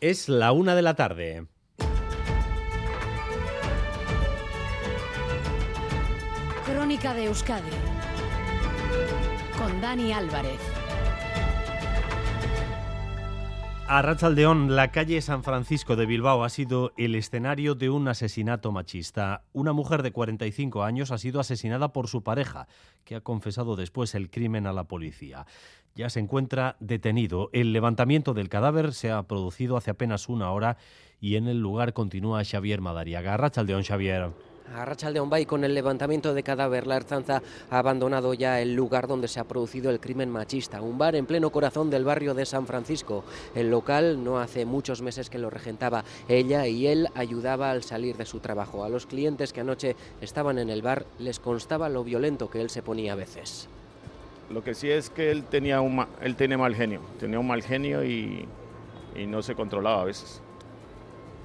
Es la una de la tarde. Crónica de Euskadi con Dani Álvarez. A Rachaldeón, la calle San Francisco de Bilbao ha sido el escenario de un asesinato machista. Una mujer de 45 años ha sido asesinada por su pareja, que ha confesado después el crimen a la policía. Ya se encuentra detenido. El levantamiento del cadáver se ha producido hace apenas una hora y en el lugar continúa Xavier Madariaga. Rachaldeón, Xavier. A Rachaldeón Bay, con el levantamiento de cadáver, la Erzanza ha abandonado ya el lugar donde se ha producido el crimen machista, un bar en pleno corazón del barrio de San Francisco. El local no hace muchos meses que lo regentaba ella y él ayudaba al salir de su trabajo. A los clientes que anoche estaban en el bar les constaba lo violento que él se ponía a veces. Lo que sí es que él tenía, un, él tenía mal genio, tenía un mal genio y, y no se controlaba a veces.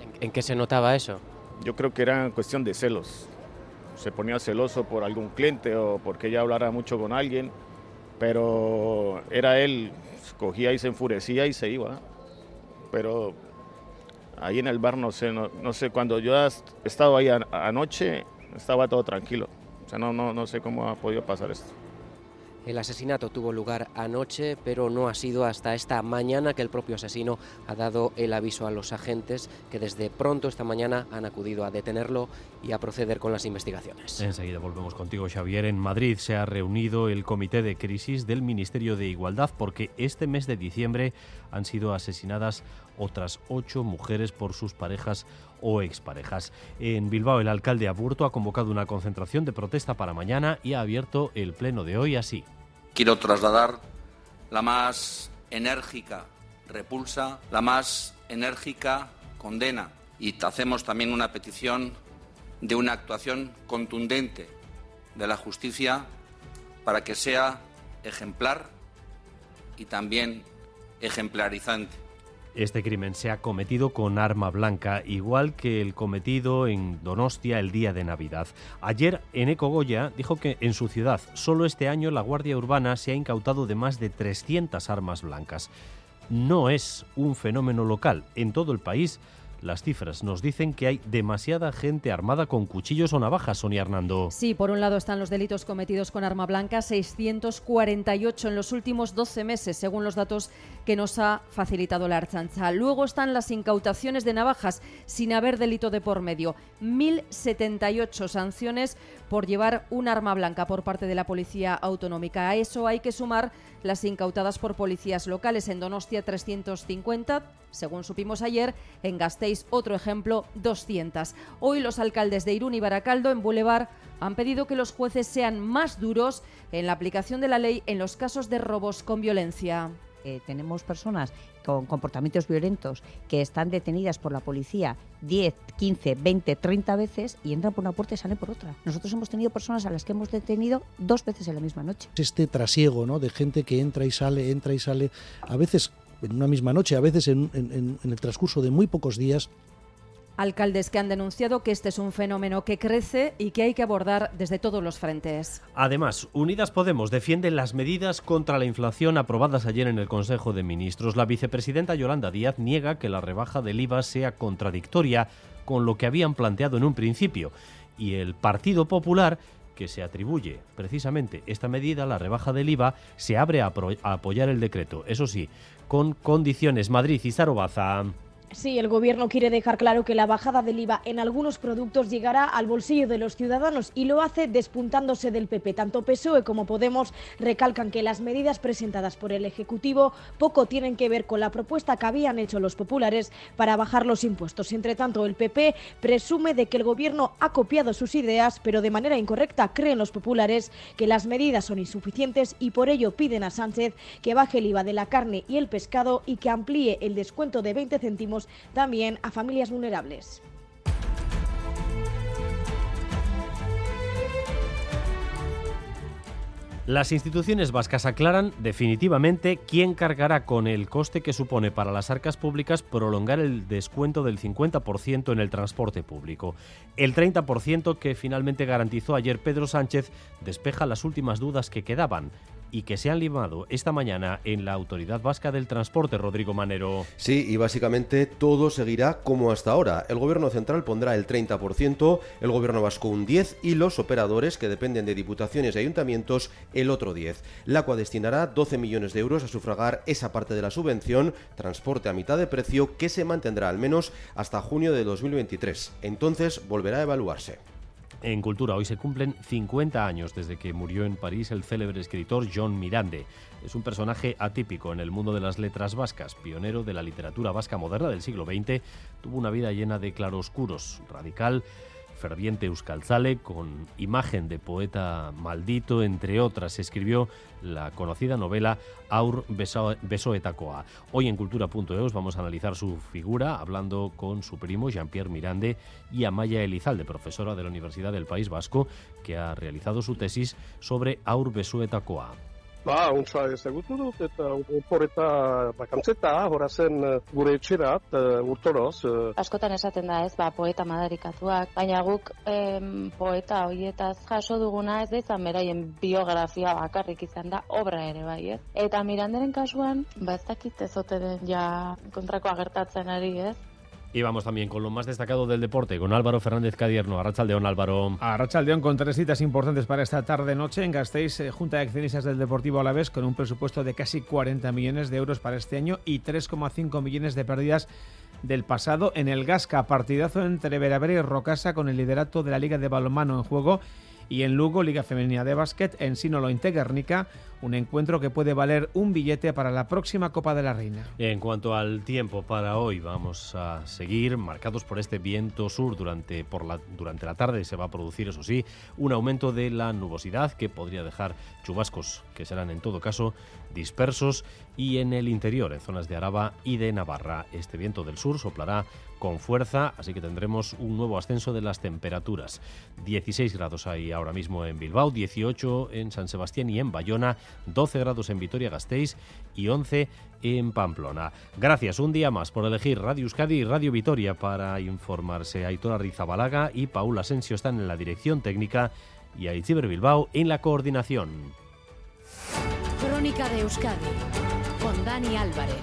¿En, ¿En qué se notaba eso? Yo creo que era cuestión de celos. Se ponía celoso por algún cliente o porque ella hablara mucho con alguien, pero era él, cogía y se enfurecía y se iba. Pero ahí en el bar, no sé, no, no sé, cuando yo he estado ahí anoche, estaba todo tranquilo. O sea, no, no, no sé cómo ha podido pasar esto. El asesinato tuvo lugar anoche, pero no ha sido hasta esta mañana que el propio asesino ha dado el aviso a los agentes que desde pronto esta mañana han acudido a detenerlo y a proceder con las investigaciones. Enseguida volvemos contigo, Xavier. En Madrid se ha reunido el Comité de Crisis del Ministerio de Igualdad porque este mes de diciembre han sido asesinadas otras ocho mujeres por sus parejas o exparejas. En Bilbao, el alcalde Aburto ha convocado una concentración de protesta para mañana y ha abierto el pleno de hoy así. Quiero trasladar la más enérgica repulsa, la más enérgica condena y hacemos también una petición de una actuación contundente de la justicia para que sea ejemplar y también ejemplarizante. Este crimen se ha cometido con arma blanca, igual que el cometido en Donostia el día de Navidad. Ayer, Eneco Goya dijo que en su ciudad, solo este año, la Guardia Urbana se ha incautado de más de 300 armas blancas. No es un fenómeno local. En todo el país, las cifras nos dicen que hay demasiada gente armada con cuchillos o navajas, Sonia Hernando. Sí, por un lado están los delitos cometidos con arma blanca, 648 en los últimos 12 meses, según los datos que nos ha facilitado la Archancha. Luego están las incautaciones de navajas sin haber delito de por medio. 1.078 sanciones por llevar un arma blanca por parte de la Policía Autonómica. A eso hay que sumar las incautadas por policías locales. En Donostia 350, según supimos ayer, en Gasteiz otro ejemplo 200. Hoy los alcaldes de Irún y Baracaldo en Boulevard han pedido que los jueces sean más duros en la aplicación de la ley en los casos de robos con violencia. Eh, tenemos personas con comportamientos violentos que están detenidas por la policía 10, 15, 20, 30 veces y entran por una puerta y salen por otra. Nosotros hemos tenido personas a las que hemos detenido dos veces en la misma noche. Este trasiego ¿no? de gente que entra y sale, entra y sale, a veces en una misma noche, a veces en, en, en el transcurso de muy pocos días, Alcaldes que han denunciado que este es un fenómeno que crece y que hay que abordar desde todos los frentes. Además, Unidas Podemos defiende las medidas contra la inflación aprobadas ayer en el Consejo de Ministros. La vicepresidenta Yolanda Díaz niega que la rebaja del IVA sea contradictoria con lo que habían planteado en un principio. Y el Partido Popular que se atribuye precisamente esta medida, la rebaja del IVA, se abre a, a apoyar el decreto. Eso sí, con condiciones. Madrid y Sarobaza. Sí, el Gobierno quiere dejar claro que la bajada del IVA en algunos productos llegará al bolsillo de los ciudadanos y lo hace despuntándose del PP. Tanto PSOE como Podemos recalcan que las medidas presentadas por el Ejecutivo poco tienen que ver con la propuesta que habían hecho los populares para bajar los impuestos. Entre tanto, el PP presume de que el Gobierno ha copiado sus ideas, pero de manera incorrecta creen los populares que las medidas son insuficientes y por ello piden a Sánchez que baje el IVA de la carne y el pescado y que amplíe el descuento de 20 céntimos también a familias vulnerables. Las instituciones vascas aclaran definitivamente quién cargará con el coste que supone para las arcas públicas prolongar el descuento del 50% en el transporte público. El 30% que finalmente garantizó ayer Pedro Sánchez despeja las últimas dudas que quedaban. Y que se han limado esta mañana en la Autoridad Vasca del Transporte, Rodrigo Manero. Sí, y básicamente todo seguirá como hasta ahora. El Gobierno central pondrá el 30%, el Gobierno vasco un 10% y los operadores, que dependen de diputaciones y ayuntamientos, el otro 10%. La CUA destinará 12 millones de euros a sufragar esa parte de la subvención, transporte a mitad de precio, que se mantendrá al menos hasta junio de 2023. Entonces volverá a evaluarse. En Cultura, hoy se cumplen 50 años desde que murió en París el célebre escritor John Mirande. Es un personaje atípico en el mundo de las letras vascas, pionero de la literatura vasca moderna del siglo XX, tuvo una vida llena de claroscuros, radical, ferviente euskalzale, con imagen de poeta maldito, entre otras. Escribió la conocida novela Aur Besoetacoa. Hoy en Cultura.eus vamos a analizar su figura hablando con su primo Jean-Pierre Mirande y Amaya Elizalde, profesora de la Universidad del País Vasco, que ha realizado su tesis sobre Aur Besoetacoa. Ba, untsa ezagutu dut, eta oporeta bakantzeta, hora zen gure etxerat, uh, urtoroz. Uh. Askotan esaten da ez, ba, poeta madarikatuak, baina guk em, poeta hoietaz jaso duguna ez da izan beraien biografia bakarrik izan da, obra ere bai, ez? Eta miranderen kasuan, ba ez dakit ez den ja kontrakoa gertatzen ari, ez? Y vamos también con lo más destacado del deporte, con Álvaro Fernández Cadierno. Arrachaldeón, Álvaro. Arrachaldeón con tres citas importantes para esta tarde-noche en Gasteiz, eh, Junta de Accionistas del Deportivo Alavés, con un presupuesto de casi 40 millones de euros para este año y 3,5 millones de pérdidas del pasado en el Gasca. Partidazo entre Veravera y Rocasa con el liderato de la Liga de Balonmano en juego y en Lugo, Liga Femenina de Básquet, en Sinolo Guernica, un encuentro que puede valer un billete para la próxima Copa de la Reina. En cuanto al tiempo para hoy, vamos a seguir marcados por este viento sur durante, por la, durante la tarde. Se va a producir, eso sí, un aumento de la nubosidad que podría dejar chubascos que serán en todo caso dispersos y en el interior, en zonas de Araba y de Navarra. Este viento del sur soplará con fuerza, así que tendremos un nuevo ascenso de las temperaturas. 16 grados hay ahora mismo en Bilbao, 18 en San Sebastián y en Bayona, 12 grados en Vitoria-Gasteiz y 11 en Pamplona. Gracias un día más por elegir Radio Euskadi y Radio Vitoria para informarse. Aitor Rizabalaga y Paula Asensio están en la dirección técnica y Aitziber Bilbao en la coordinación. Crónica de Euskadi con Dani Álvarez.